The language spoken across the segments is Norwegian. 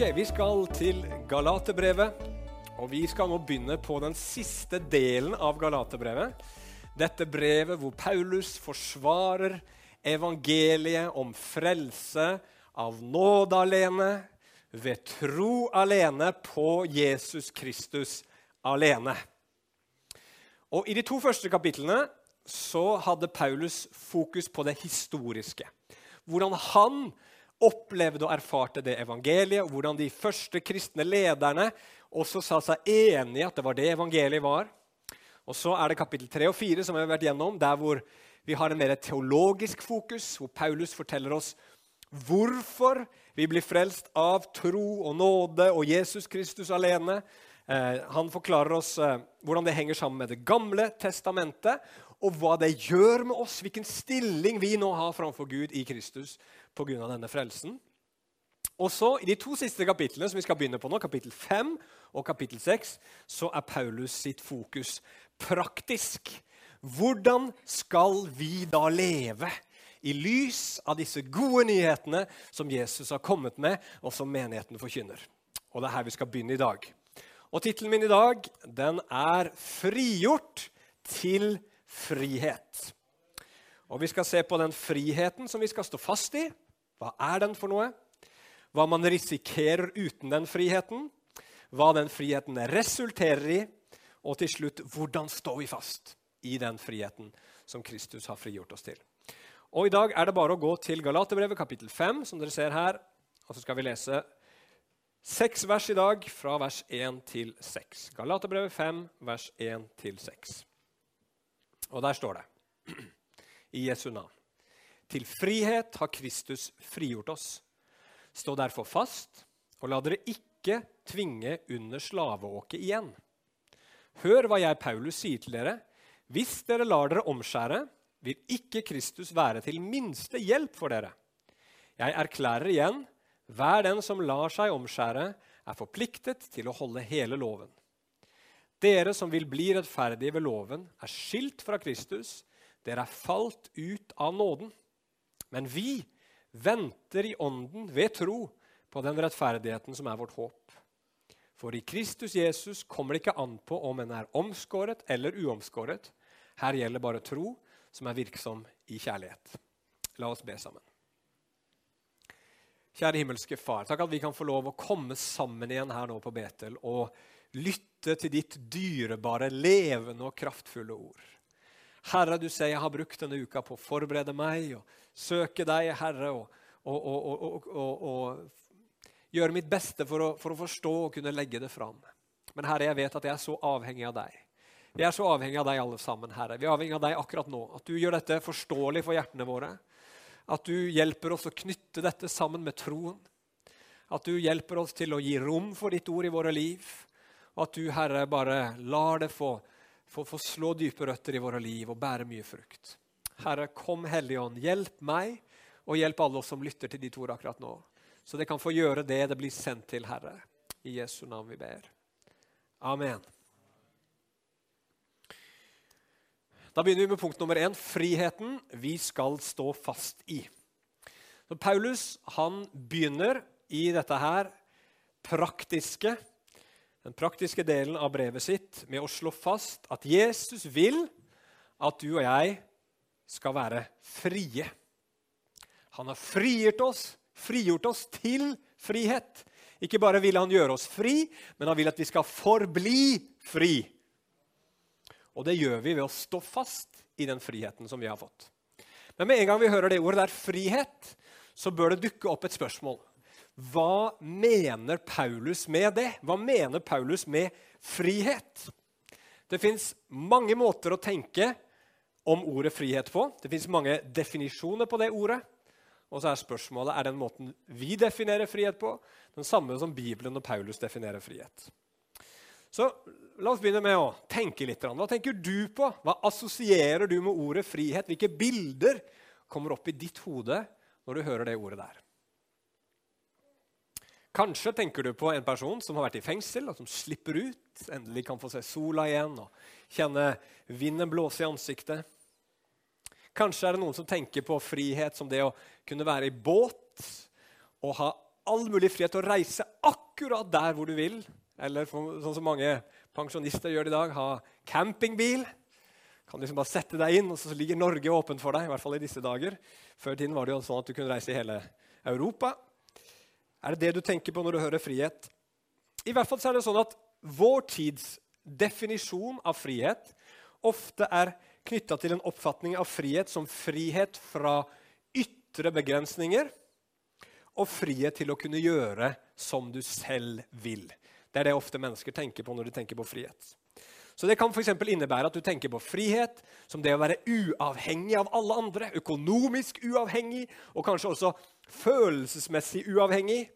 Vi skal til Galaterbrevet. Og vi skal nå begynne på den siste delen av Galaterbrevet. Dette brevet hvor Paulus forsvarer evangeliet om frelse av nåde alene, ved tro alene på Jesus Kristus alene. Og I de to første kapitlene så hadde Paulus fokus på det historiske. Hvordan han opplevde og erfarte det evangeliet, og hvordan de første kristne lederne også sa seg enig i at det var det evangeliet var. Og Så er det kapittel 3 og 4 som vi har vært gjennom, der hvor vi har en mer teologisk fokus, hvor Paulus forteller oss hvorfor vi blir frelst av tro og nåde og Jesus Kristus alene. Eh, han forklarer oss eh, hvordan det henger sammen med Det gamle testamentet, og hva det gjør med oss, hvilken stilling vi nå har framfor Gud i Kristus pga. denne frelsen. Og så I de to siste kapitlene som vi skal begynne på nå, kapittel 5 og kapittel 6, så er Paulus sitt fokus praktisk. Hvordan skal vi da leve i lys av disse gode nyhetene som Jesus har kommet med, og som menigheten forkynner? Og Det er her vi skal begynne i dag. Og Tittelen min i dag den er 'Frigjort til frihet'. Og Vi skal se på den friheten som vi skal stå fast i. Hva er den for noe? Hva man risikerer uten den friheten. Hva den friheten resulterer i. Og til slutt hvordan står vi fast i den friheten som Kristus har frigjort oss til. Og I dag er det bare å gå til Galaterbrevet kapittel 5, som dere ser her. Og så skal vi lese seks vers i dag, fra vers 1 til 6. Galaterbrevet 5, vers 1 til 6. Og der står det i Jesu navn. Til frihet har Kristus frigjort oss. Stå derfor fast, og la dere ikke tvinge under slaveåket igjen. Hør hva jeg, Paulus, sier til dere. Hvis dere lar dere omskjære, vil ikke Kristus være til minste hjelp for dere. Jeg erklærer igjen, hver den som lar seg omskjære, er forpliktet til å holde hele loven. Dere som vil bli rettferdige ved loven, er skilt fra Kristus dere er falt ut av nåden. Men vi venter i ånden ved tro på den rettferdigheten som er vårt håp. For i Kristus Jesus kommer det ikke an på om en er omskåret eller uomskåret. Her gjelder bare tro som er virksom i kjærlighet. La oss be sammen. Kjære himmelske Far, takk at vi kan få lov å komme sammen igjen her nå på Betel og lytte til ditt dyrebare, levende og kraftfulle ord. Herre, du sier jeg har brukt denne uka på å forberede meg og søke deg, Herre, og, og, og, og gjøre mitt beste for å, for å, forstå og kunne legge det fram. Men Herre, jeg vet at jeg er så avhengig av deg. Vi er så avhengig av deg alle sammen, Herre. Vi er avhengig av deg akkurat nå. At du gjør dette forståelig for hjertene våre. At du hjelper oss å knytte dette sammen med troen. At du hjelper oss til å gi rom for ditt ord i våre liv. Og at du, Herre, bare lar det få få, få slå dype røtter i våre liv og bære mye frukt. Herre, kom Hellige Ånd, hjelp meg og hjelp alle oss som lytter til ditt ord akkurat nå. Så det kan få gjøre det det blir sendt til, Herre. I Jesu navn vi ber. Amen. Da begynner vi med punkt nummer én friheten vi skal stå fast i. Så Paulus han begynner i dette her praktiske den praktiske delen av brevet sitt med å slå fast at Jesus vil at du og jeg skal være frie. Han har frigjort oss, frigjort oss til frihet. Ikke bare vil han gjøre oss fri, men han vil at vi skal forbli fri. Og det gjør vi ved å stå fast i den friheten som vi har fått. Men med en gang vi hører det ordet der, frihet, så bør det dukke opp et spørsmål. Hva mener Paulus med det? Hva mener Paulus med frihet? Det fins mange måter å tenke om ordet frihet på. Det fins mange definisjoner på det ordet. Og så er spørsmålet er den måten vi definerer frihet på, den samme som Bibelen og Paulus definerer frihet. Så La oss begynne med å tenke litt. Hva tenker du på? Hva assosierer du med ordet frihet? Hvilke bilder kommer opp i ditt hode når du hører det ordet der? Kanskje tenker du på en person som har vært i fengsel, og som slipper ut, endelig kan få se sola igjen og kjenne vinden blåse i ansiktet. Kanskje er det noen som tenker på frihet som det å kunne være i båt og ha all mulig frihet til å reise akkurat der hvor du vil. Eller sånn som mange pensjonister gjør i dag, ha campingbil. Kan liksom bare sette deg inn, og så ligger Norge åpent for deg. i hvert fall i disse dager. Før i tiden var det jo sånn at du kunne reise i hele Europa. Er det det du tenker på når du hører frihet? I hvert fall er det sånn at Vår tids definisjon av frihet ofte er knytta til en oppfatning av frihet som frihet fra ytre begrensninger og frihet til å kunne gjøre som du selv vil. Det er det ofte mennesker tenker på når de tenker på frihet. Så Det kan for innebære at du tenker på frihet som det å være uavhengig av alle andre. Økonomisk uavhengig og kanskje også følelsesmessig uavhengig.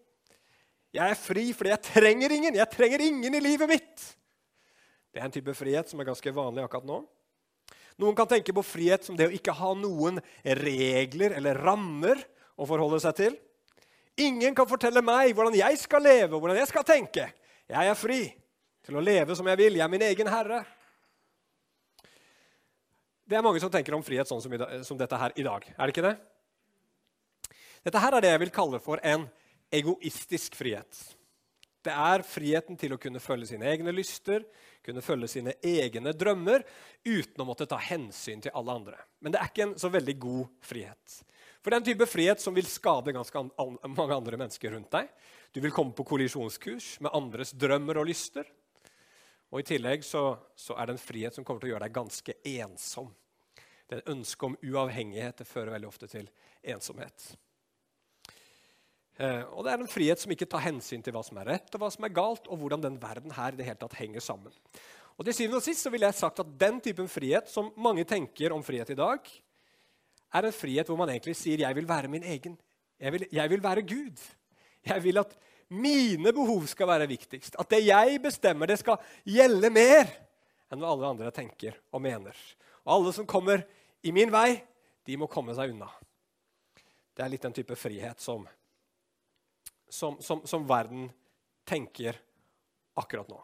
Jeg er fri fordi jeg trenger ingen. Jeg trenger ingen i livet mitt. Det er en type frihet som er ganske vanlig akkurat nå. Noen kan tenke på frihet som det å ikke ha noen regler eller rammer å forholde seg til. Ingen kan fortelle meg hvordan jeg skal leve og hvordan jeg skal tenke. Jeg er fri til å leve som jeg vil. Jeg er min egen herre. Det er mange som tenker om frihet sånn som, som dette her i dag. Er det ikke det? Dette her er det jeg vil kalle for en egoistisk frihet. Det er friheten til å kunne følge sine egne lyster, kunne følge sine egne drømmer uten å måtte ta hensyn til alle andre. Men det er ikke en så veldig god frihet. For det er en type frihet som vil skade ganske an mange andre mennesker rundt deg. Du vil komme på kollisjonskurs med andres drømmer og lyster. Og I tillegg så, så er det en frihet som kommer til å gjøre deg ganske ensom. Det er ønsket om uavhengighet det fører veldig ofte til ensomhet. Eh, og det er en frihet som ikke tar hensyn til hva som er rett og hva som er galt, og hvordan den verden her i det hele tatt henger sammen. Og til syvende og sist så vil jeg sagt at Den typen frihet som mange tenker om frihet i dag, er en frihet hvor man egentlig sier 'jeg vil være min egen'. Jeg vil, jeg vil være Gud. Jeg vil at mine behov skal være viktigst. At det jeg bestemmer, det skal gjelde mer enn hva alle andre tenker og mener. Og alle som kommer i min vei, de må komme seg unna. Det er litt den type frihet som som, som, som verden tenker akkurat nå.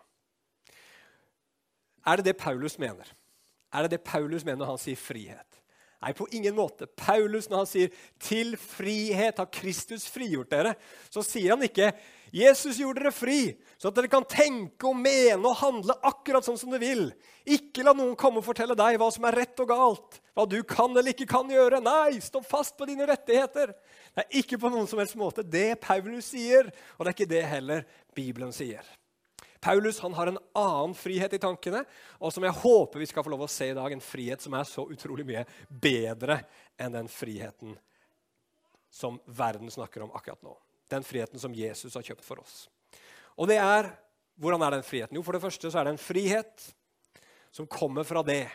Er det det Paulus mener? Er det det Paulus mener når han sier frihet? Nei, på ingen måte. Paulus, når han sier 'til frihet har Kristus frigjort dere', så sier han ikke 'Jesus gjorde dere fri', så at dere kan tenke og mene og handle akkurat sånn som dere vil'. Ikke la noen komme og fortelle deg hva som er rett og galt, hva du kan eller ikke kan gjøre. Nei, stå fast på dine rettigheter. Det er ikke på noen som helst måte det Paulus sier, og det er ikke det heller Bibelen sier. Paulus han har en annen frihet i tankene, og som jeg håper vi skal få lov å se i dag. En frihet som er så utrolig mye bedre enn den friheten som verden snakker om akkurat nå. Den friheten som Jesus har kjøpt for oss. Og det er, Hvordan er den friheten? Jo, For det første så er det en frihet som kommer fra det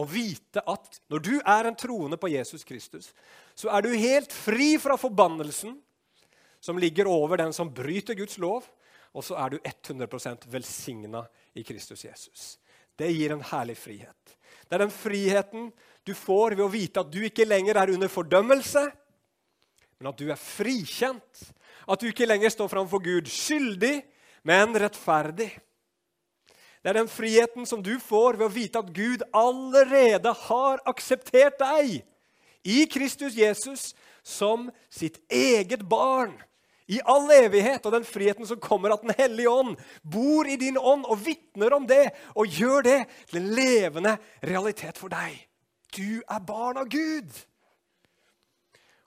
å vite at når du er en troende på Jesus Kristus, så er du helt fri fra forbannelsen som ligger over den som bryter Guds lov, og så er du 100% velsigna i Kristus Jesus. Det gir en herlig frihet. Det er den friheten du får ved å vite at du ikke lenger er under fordømmelse, men at du er frikjent. At du ikke lenger står framfor Gud skyldig, men rettferdig. Det er den friheten som du får ved å vite at Gud allerede har akseptert deg i Kristus Jesus som sitt eget barn i all evighet, og den friheten som kommer av Den hellige ånd bor i din ånd og vitner om det og gjør det til en levende realitet for deg. Du er barn av Gud.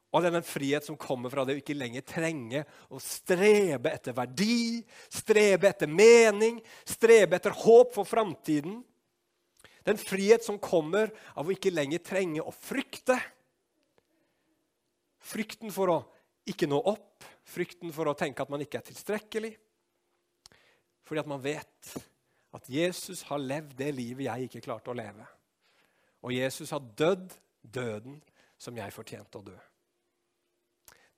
Og det er den frihet som kommer fra det å ikke lenger trenge å strebe etter verdi, strebe etter mening, strebe etter håp for framtiden. Den frihet som kommer av å ikke lenger trenge å frykte. Frykten for å ikke nå opp, frykten for å tenke at man ikke er tilstrekkelig. Fordi at man vet at Jesus har levd det livet jeg ikke klarte å leve. Og Jesus har dødd døden som jeg fortjente å dø.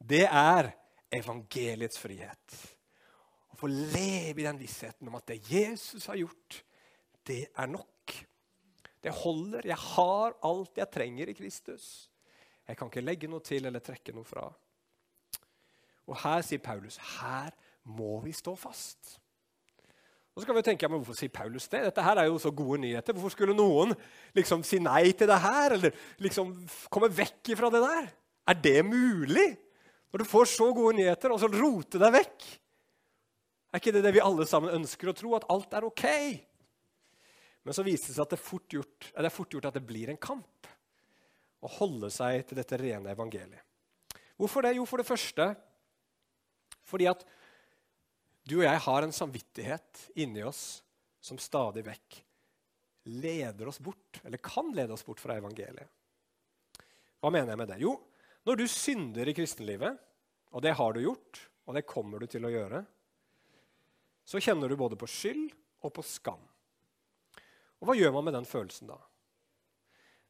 Det er evangeliets frihet. Å få leve i den vissheten om at det Jesus har gjort, det er nok. Det holder. Jeg har alt jeg trenger i Kristus. Jeg kan ikke legge noe til eller trekke noe fra. Og her sier Paulus her må vi stå fast. Og så kan vi tenke, men Hvorfor sier Paulus det? Dette her er jo så gode nyheter. Hvorfor skulle noen liksom si nei til det her? Eller liksom komme vekk fra det der? Er det mulig? Når du får så gode nyheter, og så rote deg vekk. Er ikke det det vi alle sammen ønsker å tro? At alt er ok? Men så viser det seg at det er fort gjort, det er fort gjort at det blir en kamp å holde seg til dette rene evangeliet. Hvorfor det? Jo, for det første fordi at du og jeg har en samvittighet inni oss som stadig vekk leder oss bort, eller kan lede oss bort fra evangeliet. Hva mener jeg med det? Jo, når du synder i kristenlivet, og det har du gjort, og det kommer du til å gjøre, så kjenner du både på skyld og på skam. Og hva gjør man med den følelsen da?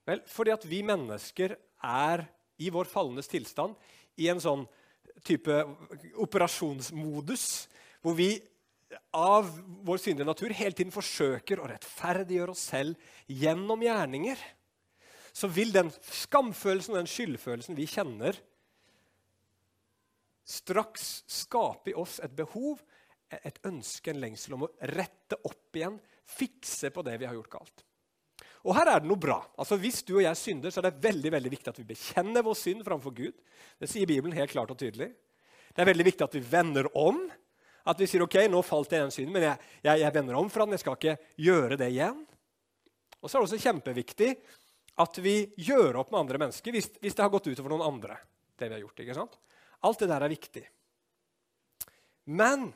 Vel, fordi at vi mennesker er i vår fallendes tilstand i en sånn type operasjonsmodus hvor vi av vår syndige natur hele tiden forsøker å rettferdiggjøre oss selv gjennom gjerninger, så vil den skamfølelsen og den skyldfølelsen vi kjenner, straks skape i oss et behov, et ønske, en lengsel om å rette opp igjen, fikse på det vi har gjort galt. Og her er det noe bra. Altså Hvis du og jeg synder, så er det veldig veldig viktig at vi bekjenner vår synd framfor Gud. Det sier Bibelen helt klart og tydelig. Det er veldig viktig at vi vender om. At vi sier ok, nå falt jeg i den synden, men jeg, jeg, jeg, vender om fra den. Jeg skal ikke gjøre det igjen. Og så er det også kjempeviktig at vi gjør opp med andre mennesker hvis, hvis det har gått utover noen andre. det vi har gjort, ikke sant? Alt det der er viktig. Men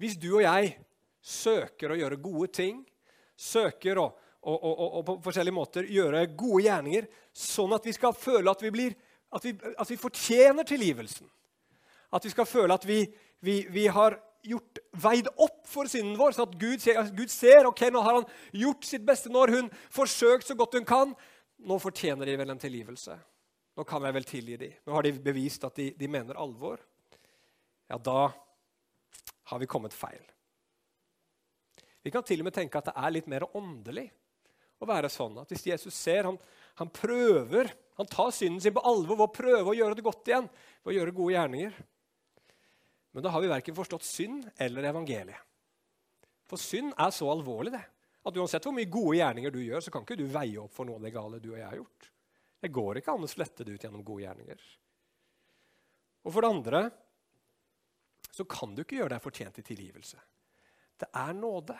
hvis du og jeg søker å gjøre gode ting, søker å, å, å, å på forskjellige måter gjøre gode gjerninger, sånn at vi skal føle at vi, blir, at vi, at vi fortjener tilgivelsen. At vi skal føle at vi, vi, har gjort, veid opp for synden vår, sånn at Gud ser, Gud ser ok, nå har han gjort sitt beste. Nå har hun forsøkt så godt hun kan. Nå fortjener de vel en tilgivelse. Nå kan jeg vel tilgi dem. Nå har de bevist at de, de mener alvor. Ja, da har vi kommet feil. Vi kan til og med tenke at det er litt mer åndelig å være sånn. At hvis Jesus ser han, han prøver, han tar synden sin på alvor ved å prøve å gjøre det godt igjen, ved å gjøre gode gjerninger. Men da har vi verken forstått synd eller evangeliet. For synd er så alvorlig det, at uansett hvor mye gode gjerninger du gjør, så kan ikke du veie opp for noe av det gale du og jeg har gjort. Det går ikke an å slette det ut gjennom gode gjerninger. Og for det andre så kan du ikke gjøre deg fortjent til tilgivelse. Det er nåde.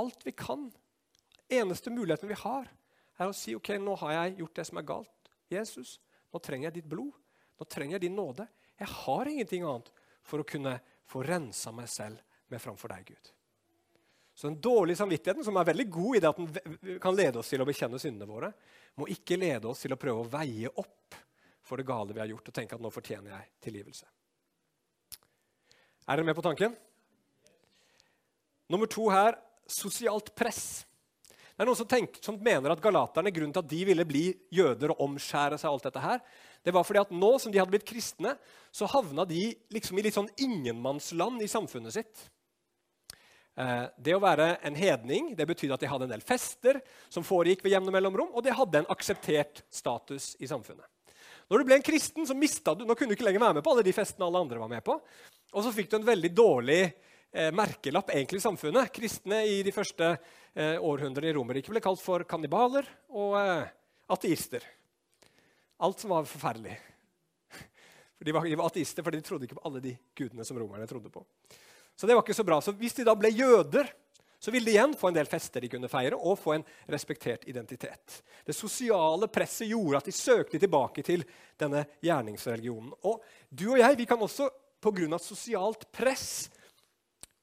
Alt vi kan. Eneste muligheten vi har, er å si ok, nå har jeg gjort det som er galt. Jesus, nå trenger jeg ditt blod. Nå trenger jeg din nåde. Jeg har ingenting annet for å kunne få rensa meg selv med framfor deg, Gud. Så den dårlige samvittigheten, som er veldig god i det at den kan lede oss til å bekjenne syndene våre, må ikke lede oss til å prøve å veie opp for det gale vi har gjort, og tenke at nå fortjener jeg tilgivelse. Er dere med på tanken? Nummer to her sosialt press. Det er Noen som, tenker, som mener at galaterne grunnen til at de ville bli jøder og omskjære seg, alt dette her, det var fordi at nå som de hadde blitt kristne, så havna de liksom i litt sånn ingenmannsland i samfunnet sitt. Eh, det å være en hedning det betydde at de hadde en del fester som foregikk ved jevne mellomrom, og de hadde en akseptert status i samfunnet. Når du ble en kristen, så mista du Nå kunne du ikke lenger være med på alle de festene alle andre var med på. Og så fikk du en veldig dårlig merkelapp egentlig i samfunnet. Kristne i de første eh, århundrene i Romerriket ble kalt for kannibaler og eh, ateister. Alt som var forferdelig. For de, var, de var ateister fordi de trodde ikke på alle de gudene som romerne trodde på. Så det var ikke så bra. Så hvis de da ble jøder, så ville de igjen få en del fester de kunne feire, og få en respektert identitet. Det sosiale presset gjorde at de søkte tilbake til denne gjerningsreligionen. Og du og jeg vi kan også pga. sosialt press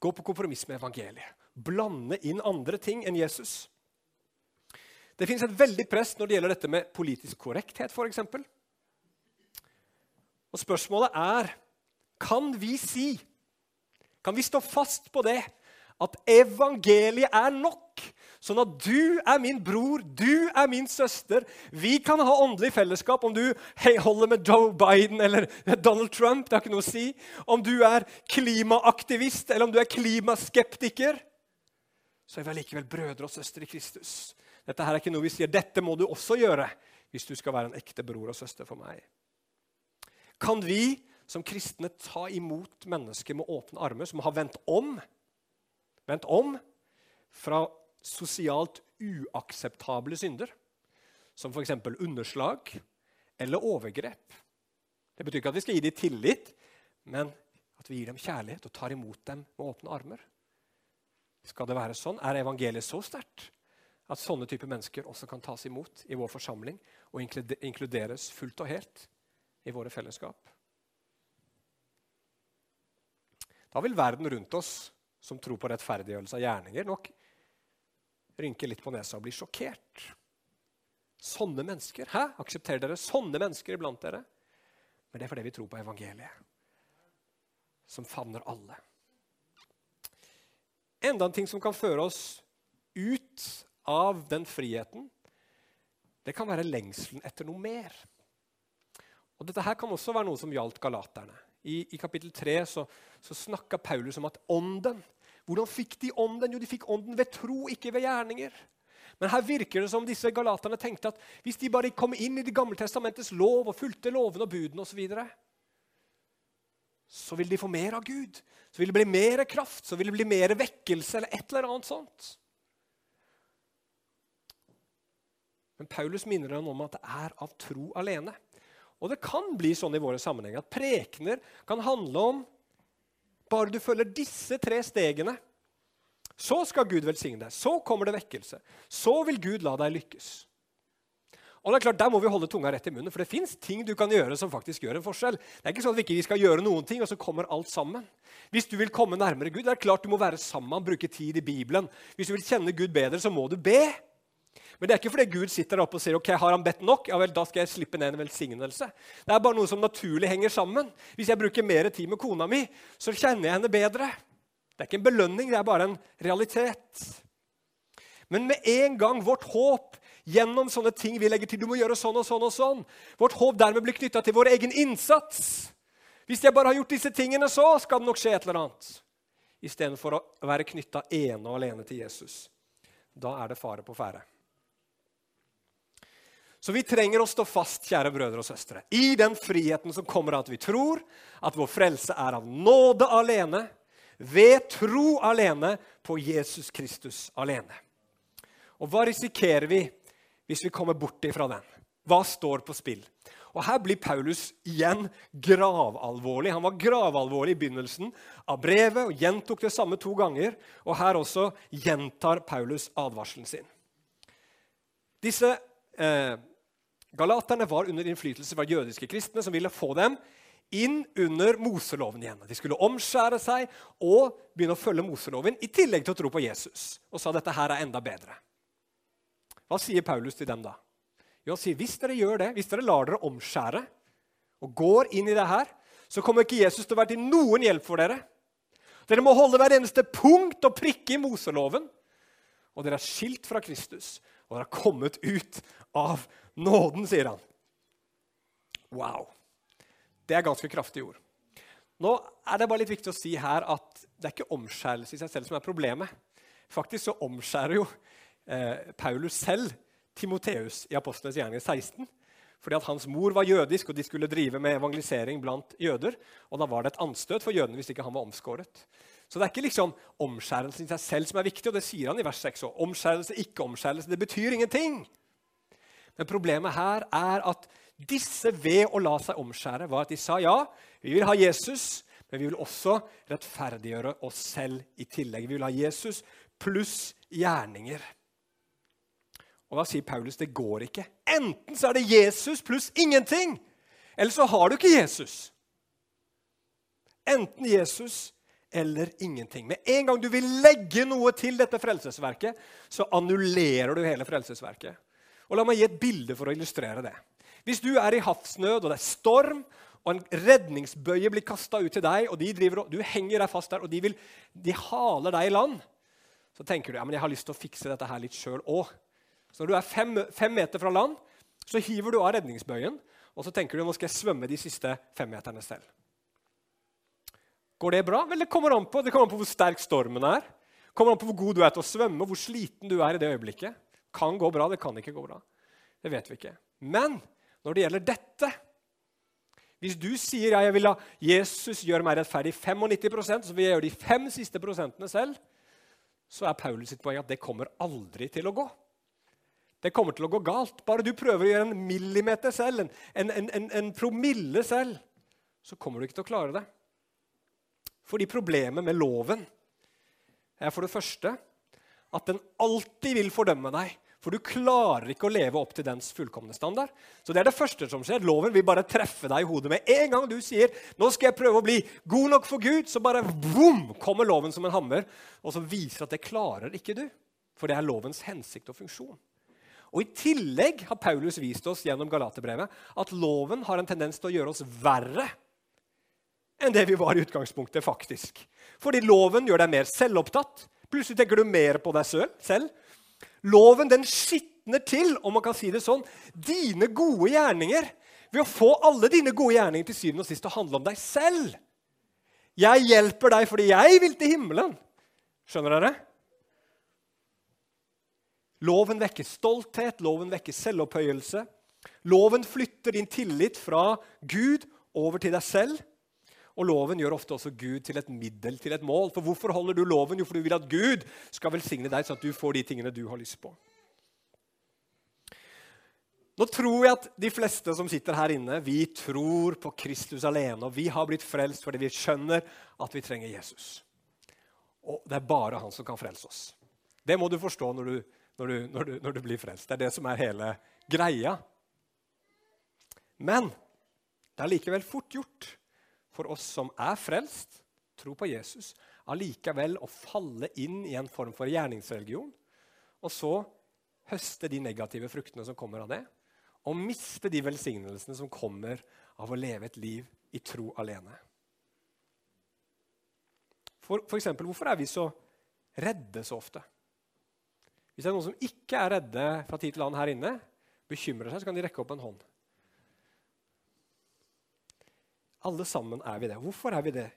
gå på kompromiss med evangeliet. Blande inn andre ting enn Jesus. Det fins et veldig press når det gjelder dette med politisk korrekthet, f.eks. Og spørsmålet er kan vi si, kan vi stå fast på det, at evangeliet er nok? Sånn at du er min bror, du er min søster. Vi kan ha åndelig fellesskap om du holder med Joe Biden eller Donald Trump. det har ikke noe å si. Om du er klimaaktivist eller om du er klimaskeptiker, så er vi allikevel brødre og søstre i Kristus. Dette her er ikke noe vi sier dette må du også gjøre hvis du skal være en ekte bror og søster for meg. Kan vi som kristne ta imot mennesker med åpne armer som har vendt om? Vendt om fra sosialt uakseptable synder, som f.eks. underslag eller overgrep, Det betyr ikke at vi skal gi dem tillit, men at vi gir dem kjærlighet og tar imot dem med åpne armer. Skal det være sånn? Er evangeliet så sterkt at sånne typer mennesker også kan tas imot i vår forsamling og inkluderes fullt og helt i våre fellesskap? Da vil verden rundt oss, som tror på rettferdiggjørelse av gjerninger, nok rynke litt på nesa og blir sjokkert. Sånne mennesker? Hæ? Aksepterer dere sånne mennesker iblant dere? Men det er fordi vi tror på evangeliet, som favner alle. Enda en ting som kan føre oss ut av den friheten, det kan være lengselen etter noe mer. Og Dette her kan også være noe som gjaldt galaterne. I, i kapittel 3 så, så snakka Paulus om at ånden Hvordan fikk de ånden? Jo, de fikk ånden ved tro, ikke ved gjerninger. Men her virker det som disse galaterne tenkte at hvis de bare kom inn i Det gamle testamentets lov og fulgte lovene og budene osv., så, videre, så ville de få mer av Gud. Så ville det bli mer kraft, så ville det bli mer vekkelse eller et eller annet sånt. Men Paulus minner ham om at det er av tro alene. Og det kan bli sånn i våre sammenhenger at prekener kan handle om bare du følger disse tre stegene, så skal Gud velsigne deg. Så kommer det vekkelse. Så vil Gud la deg lykkes. Og det er klart, Der må vi holde tunga rett i munnen, for det fins ting du kan gjøre som faktisk gjør en forskjell. Det er ikke sånn at vi ikke skal gjøre noen ting, og så kommer alt sammen. Hvis du vil komme nærmere Gud, det er klart du må være sammen, bruke tid i Bibelen. Hvis du vil kjenne Gud bedre, så må du be. Men det er ikke fordi Gud sitter der oppe og sier ok, har han bedt nok. ja vel, da skal jeg slippe ned en velsignelse. Det er bare noe som naturlig henger sammen. Hvis jeg bruker mer tid med kona mi, så kjenner jeg henne bedre. Det er ikke en belønning, det er bare en realitet. Men med en gang vårt håp gjennom sånne ting vi legger til. Du må gjøre sånn og sånn og sånn. Vårt håp dermed blir knytta til vår egen innsats. Hvis jeg bare har gjort disse tingene, så skal det nok skje et eller annet. Istedenfor å være knytta ene og alene til Jesus. Da er det fare på ferde. Så vi trenger å stå fast kjære brødre og søstre, i den friheten som kommer av at vi tror at vår frelse er av nåde alene, ved tro alene, på Jesus Kristus alene. Og hva risikerer vi hvis vi kommer bort ifra den? Hva står på spill? Og Her blir Paulus igjen gravalvorlig. Han var gravalvorlig i begynnelsen av brevet og gjentok det samme to ganger. Og her også gjentar Paulus advarselen sin. Disse eh, galaterne var under innflytelse fra jødiske kristne som ville få dem inn under Moseloven igjen. De skulle omskjære seg og begynne å følge Moseloven i tillegg til å tro på Jesus. Og sa dette her er enda bedre. Hva sier Paulus til dem da? Jo, han sier hvis dere gjør det, hvis dere lar dere omskjære og går inn i det her, så kommer ikke Jesus til å være til noen hjelp for dere. Dere må holde hver eneste punkt og prikke i Moseloven. Og dere er skilt fra Kristus, og dere har kommet ut av nåden, sier han. Wow. Det er ganske kraftige ord. Nå er det bare litt viktig å si her at det er ikke omskjærelse i seg selv som er problemet. Faktisk så omskjærer jo eh, Paulus selv Timoteus i Apostlenes gjerninger 16. Fordi at Hans mor var jødisk, og de skulle drive med evangelisering blant jøder. Og Da var det et anstøt for jødene hvis ikke han var omskåret. Så det er ikke liksom omskjærelsen i seg selv som er viktig, og det sier han i vers 6 òg. Omskjærelse, ikke omskjærelse, det betyr ingenting. Men problemet her er at disse ved å la seg omskjære var at de sa ja, vi vil ha Jesus, men vi vil også rettferdiggjøre oss selv i tillegg. Vi vil ha Jesus pluss gjerninger. Og da sier Paulus det går ikke. Enten så er det Jesus pluss ingenting, eller så har du ikke Jesus. Enten Jesus eller ingenting. Med en gang du vil legge noe til dette frelsesverket, så annullerer du hele frelsesverket. Og La meg gi et bilde for å illustrere det. Hvis du er i havsnød, og det er storm, og en redningsbøye blir kasta ut til deg, og driver, du henger deg fast der, og de, vil, de haler deg i land, så tenker du ja, men jeg har lyst til å fikse dette her litt sjøl òg. Så når du er fem, fem, meter fra land, så hiver du av redningsbøyen, og så tenker du nå skal jeg svømme de siste femmeterne selv. Går det bra? Vel, det kommer an på, det kommer an på hvor sterk stormen er. Det kommer an på hvor god du er til å svømme, hvor sliten du er i det øyeblikket. Kan gå bra, det kan ikke gå bra. Det vet vi ikke. Men når det gjelder dette Hvis du sier ja, jeg vil la Jesus gjøre meg rettferdig 95% så vil jeg gjøre de fem siste prosentene selv, så er Paulus sitt poeng at det kommer aldri til å gå. Det kommer til å gå galt. Bare du prøver å gjøre en millimeter selv, en, en, en, en promille selv, så kommer du ikke til å klare det. Fordi problemet med loven er for det første at den alltid vil fordømme deg. For du klarer ikke å leve opp til dens fullkomne standard. Så det er det første som skjer. Loven vil bare treffe deg i hodet med en gang du sier nå skal jeg prøve å bli god nok for Gud. Så bare boom, kommer loven som en hammer og så viser at det klarer ikke du. For det er lovens hensikt og funksjon. Og I tillegg har Paulus vist oss gjennom Galaterbrevet at loven har en tendens til å gjøre oss verre enn det vi var i utgangspunktet. faktisk. Fordi loven gjør deg mer selvopptatt. Plutselig tenker du mer på deg selv. Loven den skitner til, om man kan si det sånn, dine gode gjerninger ved å få alle dine gode gjerninger til syvende og sist å handle om deg selv. Jeg hjelper deg fordi jeg vil til himmelen. Skjønner dere? Loven vekker stolthet, loven vekker selvopphøyelse. Loven flytter din tillit fra Gud over til deg selv. Og loven gjør ofte også Gud til et middel til et mål. For hvorfor holder du loven? Jo, for du vil at Gud skal velsigne deg, sånn at du får de tingene du har lyst på. Nå tror jeg at de fleste som sitter her inne, vi tror på Kristus alene. Og vi har blitt frelst fordi vi skjønner at vi trenger Jesus. Og det er bare han som kan frelse oss. Det må du forstå når du når du, når, du, når du, blir frelst. Det er det som er hele greia. Men det er likevel fort gjort for oss som er frelst, tro på Jesus, allikevel å falle inn i en form for gjerningsreligion, og så høste de negative fruktene som kommer av det, og miste de velsignelsene som kommer av å leve et liv i tro alene. For, for eksempel, hvorfor er vi så redde så ofte? Hvis det er noen som ikke er redde fra tid til annen her inne, bekymrer seg, så kan de rekke opp en hånd. Alle sammen er vi det. Hvorfor er vi det?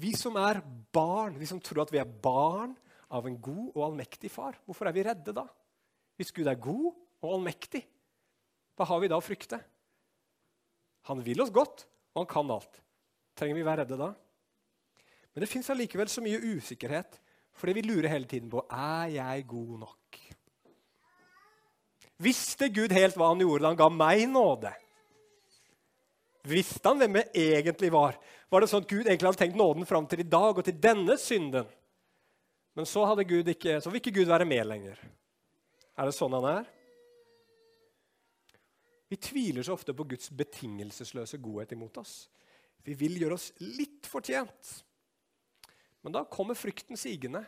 Vi som er barn, vi som tror at vi er barn av en god og allmektig far, hvorfor er vi redde da? Hvis Gud er god og allmektig, hva har vi da å frykte? Han vil oss godt, og han kan alt. Trenger vi være redde da? Men det fins allikevel så mye usikkerhet fordi vi lurer hele tiden på er jeg god nok. Visste Gud helt hva han gjorde da han ga meg nåde? Visste han hvem jeg egentlig var? Var det sånn at Gud egentlig hadde tenkt nåden fram til i dag og til denne synden? Men så, ikke, så vil ikke Gud være med lenger. Er det sånn han er? Vi tviler så ofte på Guds betingelsesløse godhet imot oss. Vi vil gjøre oss litt fortjent. Men da kommer frykten sigende,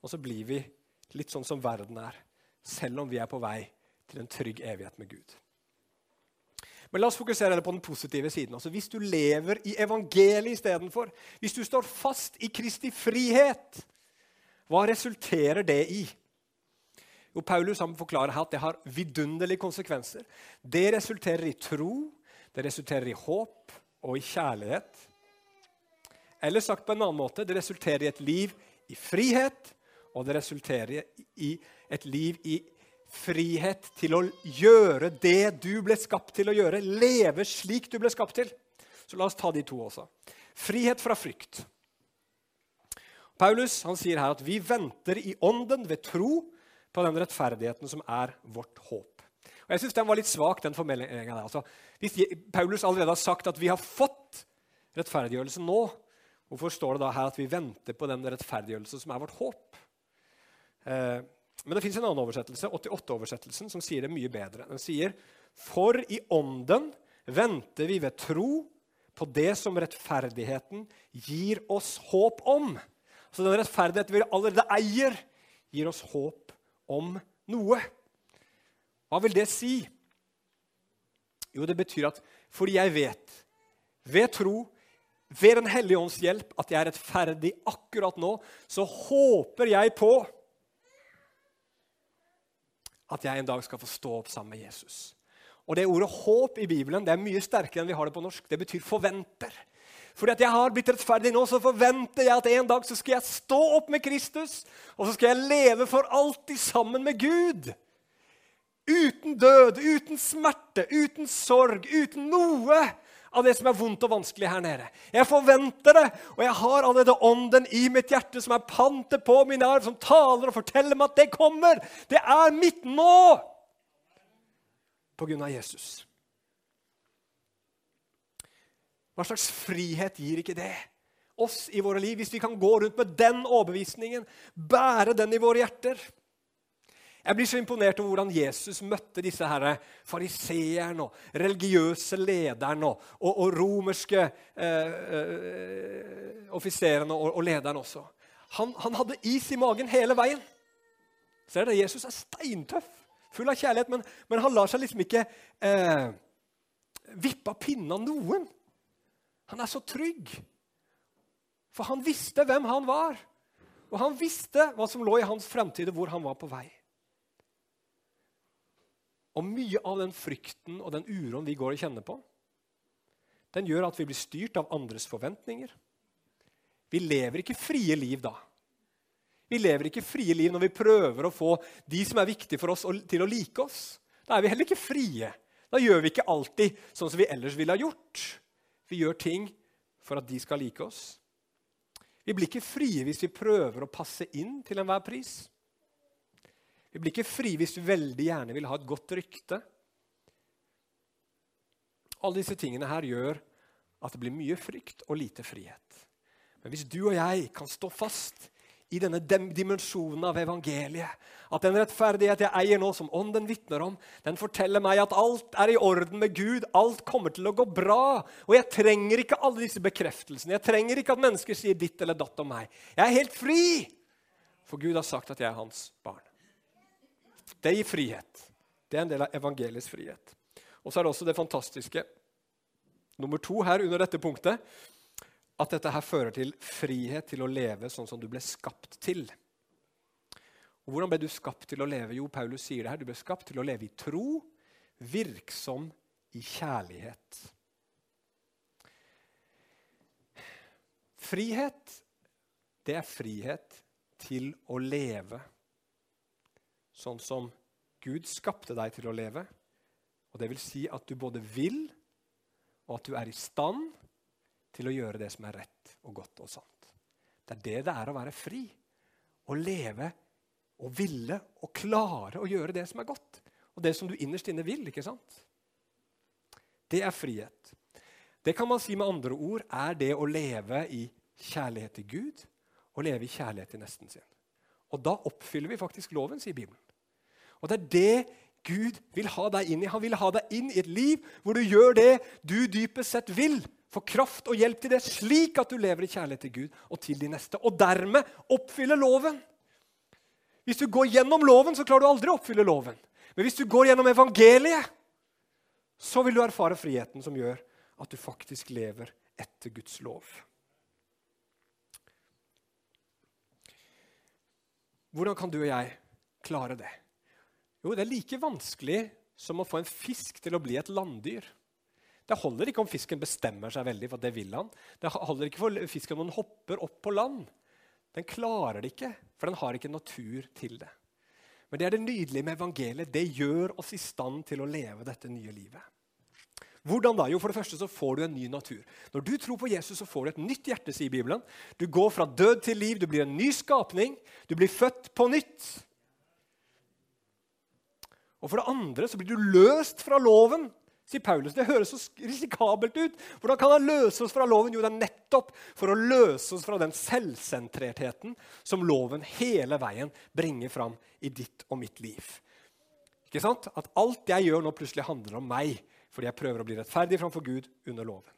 og så blir vi litt sånn som verden er. Selv om vi er på vei til en trygg evighet med Gud. Men la oss fokusere på den positive siden. Altså, hvis du lever i evangeliet istedenfor, hvis du står fast i Kristi frihet, hva resulterer det i? Jo, Paulus forklarer her at det har vidunderlige konsekvenser. Det resulterer i tro, det resulterer i håp og i kjærlighet. Eller sagt på en annen måte det resulterer i et liv i frihet, og det resulterer i et liv i frihet til å gjøre det du ble skapt til å gjøre. Leve slik du ble skapt til. Så la oss ta de to også. Frihet fra frykt. Paulus han sier her at vi venter i ånden ved tro på den rettferdigheten som er vårt håp. Og Jeg syns den var litt svak, den formuleringa der. Altså, hvis Paulus allerede har sagt at vi har fått rettferdiggjørelse nå, Hvorfor står det da her at vi venter på den rettferdiggjørelse som er vårt håp? Eh, men det fins en annen oversettelse, 88-oversettelsen, som sier det mye bedre. Den sier For i ånden venter vi ved tro på det som rettferdigheten gir oss håp om. Så den rettferdigheten vi allerede eier, gir oss håp om noe. Hva vil det si? Jo, det betyr at fordi jeg vet, ved tro, ved Den hellige ånds hjelp at jeg er rettferdig akkurat nå, så håper jeg på at jeg en dag skal få stå opp sammen med Jesus. Og det Ordet 'håp' i Bibelen det er mye sterkere enn vi har det på norsk. Det betyr 'forventer'. Fordi at jeg har blitt rettferdig nå, så forventer jeg at en dag så skal jeg stå opp med Kristus, og så skal jeg leve for alltid sammen med Gud. Uten død, uten smerte, uten sorg, uten noe av det som er vondt og vanskelig her nede. Jeg forventer det, og jeg har allerede ånden i mitt hjerte som er pantet på min arv, som taler og forteller meg at det kommer. Det er mitt nå! På grunn av Jesus. Hva slags frihet gir ikke det oss i våre liv, hvis vi kan gå rundt med den overbevisningen, bære den i våre hjerter? Jeg blir så imponert over hvordan Jesus møtte disse her fariseerne og religiøse lederne og, og, og romerske eh, eh, offiserene og, og, lederne også. Han, han, hadde is i magen hele veien. Ser dere, Jesus er steintøff, full av kjærlighet, men, men han lar seg liksom ikke eh, vippe av pinnen av noen. Han er så trygg. For han visste hvem han var. Og han visste hva som lå i hans fremtid, og hvor han var på vei. Og mye av den frykten og den uroen vi går og kjenner på, den gjør at vi blir styrt av andres forventninger. Vi lever ikke frie liv da. Vi lever ikke frie liv når vi prøver å få de som er viktige for oss, til å like oss. Da er vi heller ikke frie. Da gjør vi ikke alltid sånn som vi ellers ville ha gjort. Vi gjør ting for at de skal like oss. Vi blir ikke frie hvis vi prøver å passe inn til enhver pris. Vi blir ikke fri hvis vi veldig gjerne vil ha et godt rykte. Alle disse tingene her gjør at det blir mye frykt og lite frihet. Men hvis du og jeg kan stå fast i denne dimensjonen av evangeliet, at den rettferdighet jeg eier nå, som Ånden vitner om, den forteller meg at alt er i orden med Gud, alt kommer til å gå bra. Og jeg trenger ikke alle disse bekreftelsene. Jeg trenger ikke at mennesker sier ditt eller datt om meg. Jeg er helt fri, for Gud har sagt at jeg er hans barn. Det gir frihet. Det er en del av evangeliets frihet. Og så er det også det fantastiske nummer to her under dette punktet at dette her fører til frihet til å leve sånn som du ble skapt til. Og Hvordan ble du skapt til å leve? Jo, Paulus sier det her. Du ble skapt til å leve i tro, virksom i kjærlighet. Frihet, det er frihet til å leve sånn som Gud skapte deg til å leve. Og Det vil si at du både vil, og at du er i stand til å gjøre det som er rett og godt og sant. Det er det det er å være fri. Å leve og ville og klare å gjøre det som er godt. Og det som du innerst inne vil. ikke sant? Det er frihet. Det kan man si med andre ord er det å leve i kjærlighet til Gud og leve i kjærlighet til nesten sin. Og da oppfyller vi faktisk loven, sier Bibelen. Og det er det Gud vil ha deg inn i. Han vil ha deg inn i et liv hvor du gjør det du dypest sett vil. Få kraft og hjelp til det, slik at du lever i kjærlighet til Gud og til de neste. Og dermed oppfylle loven. Hvis du går gjennom loven, så klarer du aldri å oppfylle loven. Men hvis du går gjennom evangeliet, så vil du erfare friheten som gjør at du faktisk lever etter Guds lov. Hvordan kan du og jeg klare det? Jo, det er like vanskelig som å få en fisk til å bli et landdyr. Det holder ikke om fisken bestemmer seg veldig, for det vil han. Det holder ikke for fisken om den hopper opp på land. Den klarer det ikke, for den har ikke natur til det. Men det er det nydelige med evangeliet. Det gjør oss i stand til å leve dette nye livet. Hvordan da? Jo, For det første så får du en ny natur. Når du tror på Jesus, så får du et nytt hjerte, sier Bibelen. Du går fra død til liv, du blir en ny skapning. Du blir født på nytt. Og for det andre så blir du løst fra loven, sier Paulus. Det høres så risikabelt ut. Hvordan kan han løse oss fra loven? Jo, det er nettopp for å løse oss fra den selvsentrertheten som loven hele veien bringer fram i ditt og mitt liv. Ikke sant? At alt jeg gjør nå, plutselig handler om meg, fordi jeg prøver å bli rettferdig framfor Gud under loven.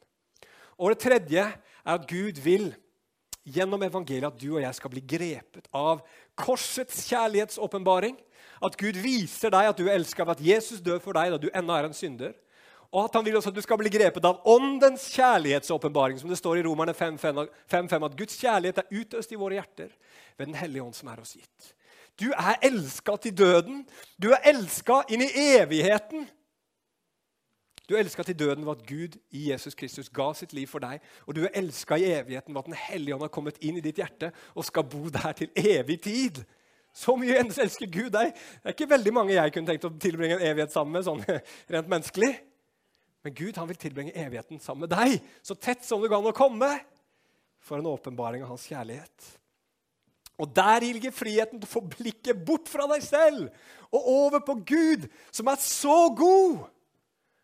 Og det tredje er at Gud vil gjennom evangeliet at du og jeg skal bli grepet av korsets kjærlighetsåpenbaring at Gud viser deg at du er elska av at Jesus dør for deg da du ennå er en synder. Og at han vil også at du skal bli grepet av åndens kjærlighetsåpenbaring, som det står i Romerne 5.5, at Guds kjærlighet er utøst i våre hjerter ved Den hellige ånd som er oss gitt. Du er elska til døden. Du er elska inn i evigheten. Du er elska til døden ved at Gud i Jesus Kristus ga sitt liv for deg. Og du er elska i evigheten ved at Den hellige ånd har kommet inn i ditt hjerte og skal bo der til evig tid. Så mye elsker Gud deg. Det er ikke veldig mange jeg kunne tenkt å tilbringe en evighet sammen med. sånn rent menneskelig. Men Gud han vil tilbringe evigheten sammen med deg, så tett som det går an å komme, for en åpenbaring av hans kjærlighet. Og Der ligger friheten til å få blikket bort fra deg selv og over på Gud, som er så god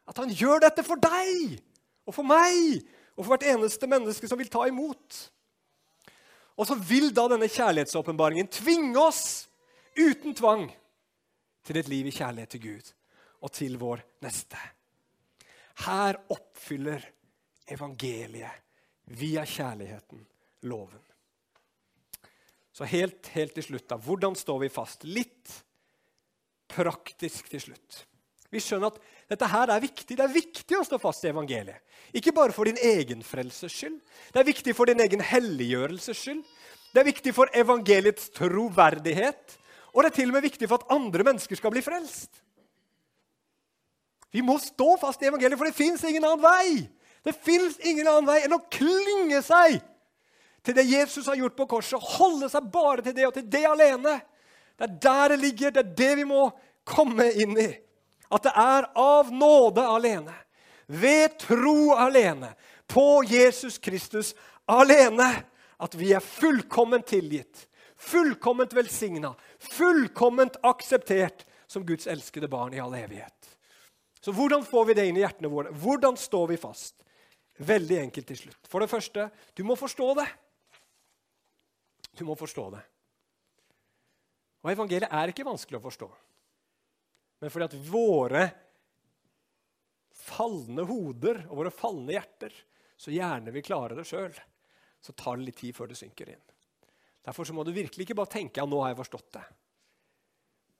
at han gjør dette for deg og for meg og for hvert eneste menneske som vil ta imot. Og så vil da denne kjærlighetsåpenbaringen tvinge oss uten tvang til et liv i kjærlighet til Gud og til vår neste. Her oppfyller evangeliet via kjærligheten loven. Så helt, helt til slutt, da. Hvordan står vi fast? Litt praktisk til slutt. Vi skjønner at dette her er viktig. Det er viktig å stå fast i evangeliet. Ikke bare for din egen frelses skyld. Det er viktig for din egen helliggjørelses skyld. Det er viktig for evangeliets troverdighet. Og det er til og med viktig for at andre mennesker skal bli frelst. Vi må stå fast i evangeliet, for det fins ingen annen vei. Det fins ingen annen vei enn å klynge seg til det Jesus har gjort på korset. Holde seg bare til det og til det alene. Det er der det ligger. Det er det vi må komme inn i. At det er av nåde alene, ved tro alene, på Jesus Kristus alene, at vi er fullkomment tilgitt, fullkomment velsigna, fullkomment akseptert som Guds elskede barn i all evighet. Så hvordan får vi det inn i hjertene våre? Hvordan står vi fast? Veldig enkelt til slutt. For det første, du må forstå det. Du må forstå det. Og evangeliet er ikke vanskelig å forstå men fordi at våre falne hoder og våre falne hjerter så gjerne vil klare det sjøl, så tar det litt tid før det synker inn. Derfor så må du virkelig ikke bare tenke ja, nå har jeg forstått det.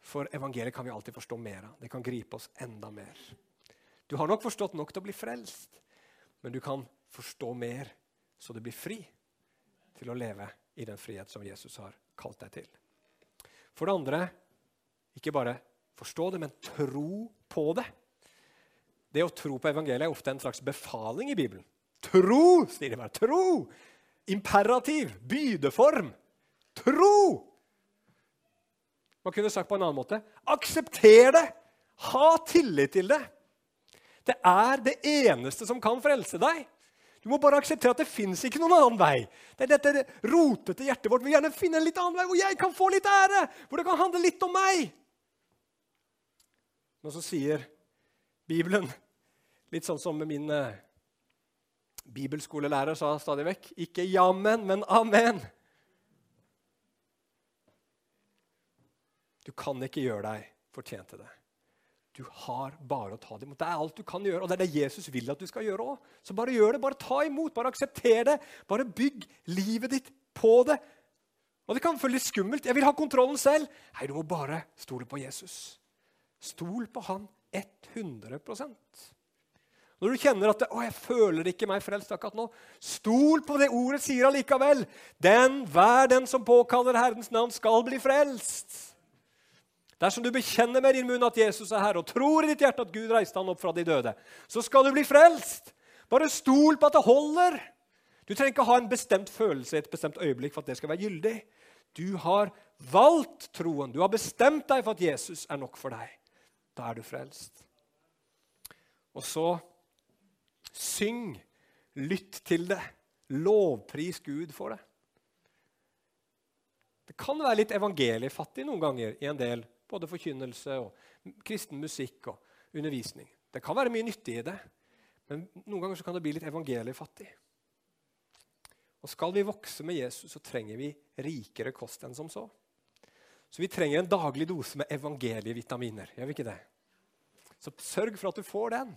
For evangeliet kan vi alltid forstå mer av. Det kan gripe oss enda mer. Du har nok forstått nok til å bli frelst, men du kan forstå mer så du blir fri til å leve i den frihet som Jesus har kalt deg til. For det andre, ikke bare forstå det, men tro på det. Det å tro på evangeliet er ofte en slags befaling i Bibelen. Tro, sier de bare. Tro! Imperativ. Bydeform. Tro! Man kunne sagt på en annen måte aksepter det. Ha tillit til det. Det er det eneste som kan frelse deg. Du må bare akseptere at det fins ikke noen annen vei. Det er dette rotete hjertet vårt vil gjerne finne en litt annen vei, hvor jeg kan få litt ære, hvor det kan handle litt om meg. Men så sier Bibelen, litt sånn som min eh, bibelskolelærer sa stadig vekk, ikke jammen, men amen. Du kan ikke gjøre deg fortjent til det. Du har bare å ta det imot. Det er alt du kan gjøre, og det er det Jesus vil at du skal gjøre òg. Så bare gjør det. Bare ta imot. Bare aksepter det. Bare bygg livet ditt på det. Og Det kan føles skummelt. Jeg vil ha kontrollen selv. Nei, du må bare stole på Jesus. Stol på han 100% Når du kjenner at det, 'Å, jeg føler ikke meg frelst akkurat nå', stol på det ordet sier allikevel. Den, hver den som påkaller Herrens navn, skal bli frelst. Dersom du bekjenner med din munn at Jesus er Herre, og tror i ditt hjerte at Gud reiste han opp fra de døde, så skal du bli frelst. Bare stol på at det holder. Du trenger ikke ha en bestemt følelse i et bestemt øyeblikk for at det skal være gyldig. Du har valgt troen. Du har bestemt deg for at Jesus er nok for deg. Da er du frelst. Og så syng, lytt til det, lovpris Gud for det. Det kan være litt evangeliefattig noen ganger i en del både forkynnelse og kristen musikk og undervisning. Det kan være mye nyttig i det, men noen ganger kan det bli litt evangeliefattig. Og Skal vi vokse med Jesus, så trenger vi rikere kost enn som så. Så vi trenger en daglig dose med evangelievitaminer. Gjør vi ikke det? Så sørg for at du får den.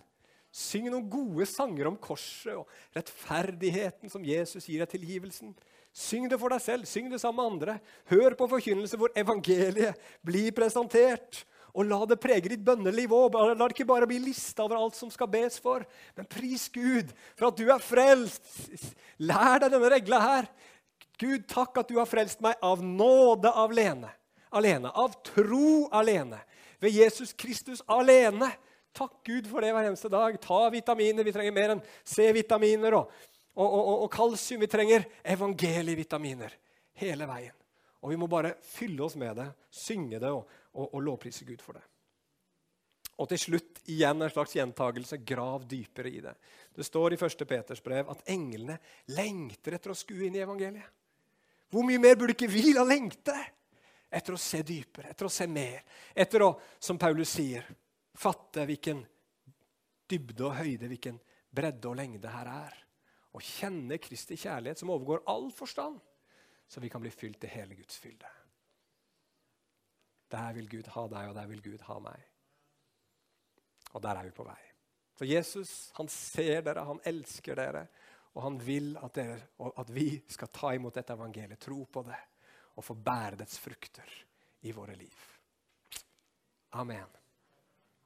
Syng noen gode sanger om korset og rettferdigheten som Jesus gir deg tilgivelsen. Syng det for deg selv, syng det sammen med andre. Hør på forkynnelse hvor evangeliet blir presentert. Og la det prege ditt bønneliv òg. La det ikke bare bli lista over alt som skal bes for. Men pris Gud for at du er frelst. Lær deg denne regla her. Gud, takk at du har frelst meg av nåde alene alene, av tro alene, ved Jesus Kristus alene. Takk Gud for det hver eneste dag. Ta vitaminer. Vi trenger mer enn C-vitaminer og, og, og, og kalsium. Vi trenger evangelievitaminer hele veien. Og vi må bare fylle oss med det, synge det og, og lovprise Gud for det. Og til slutt igjen en slags gjentagelse. Grav dypere i det. Det står i 1. Peters brev at englene lengter etter å skue inn i evangeliet. Hvor mye mer burde ikke vi la lengte? Etter å se dypere, etter å se mer. Etter å, som Paulus sier, fatte hvilken dybde og høyde, hvilken bredde og lengde her er. og kjenne Kristi kjærlighet som overgår all forstand, så vi kan bli fylt til hele Guds fylde. Der vil Gud ha deg, og der vil Gud ha meg. Og der er vi på vei. For Jesus han ser dere, han elsker dere, og han vil at, dere, at vi skal ta imot dette evangeliet, tro på det og få bære dets frukter i våre liv. Amen.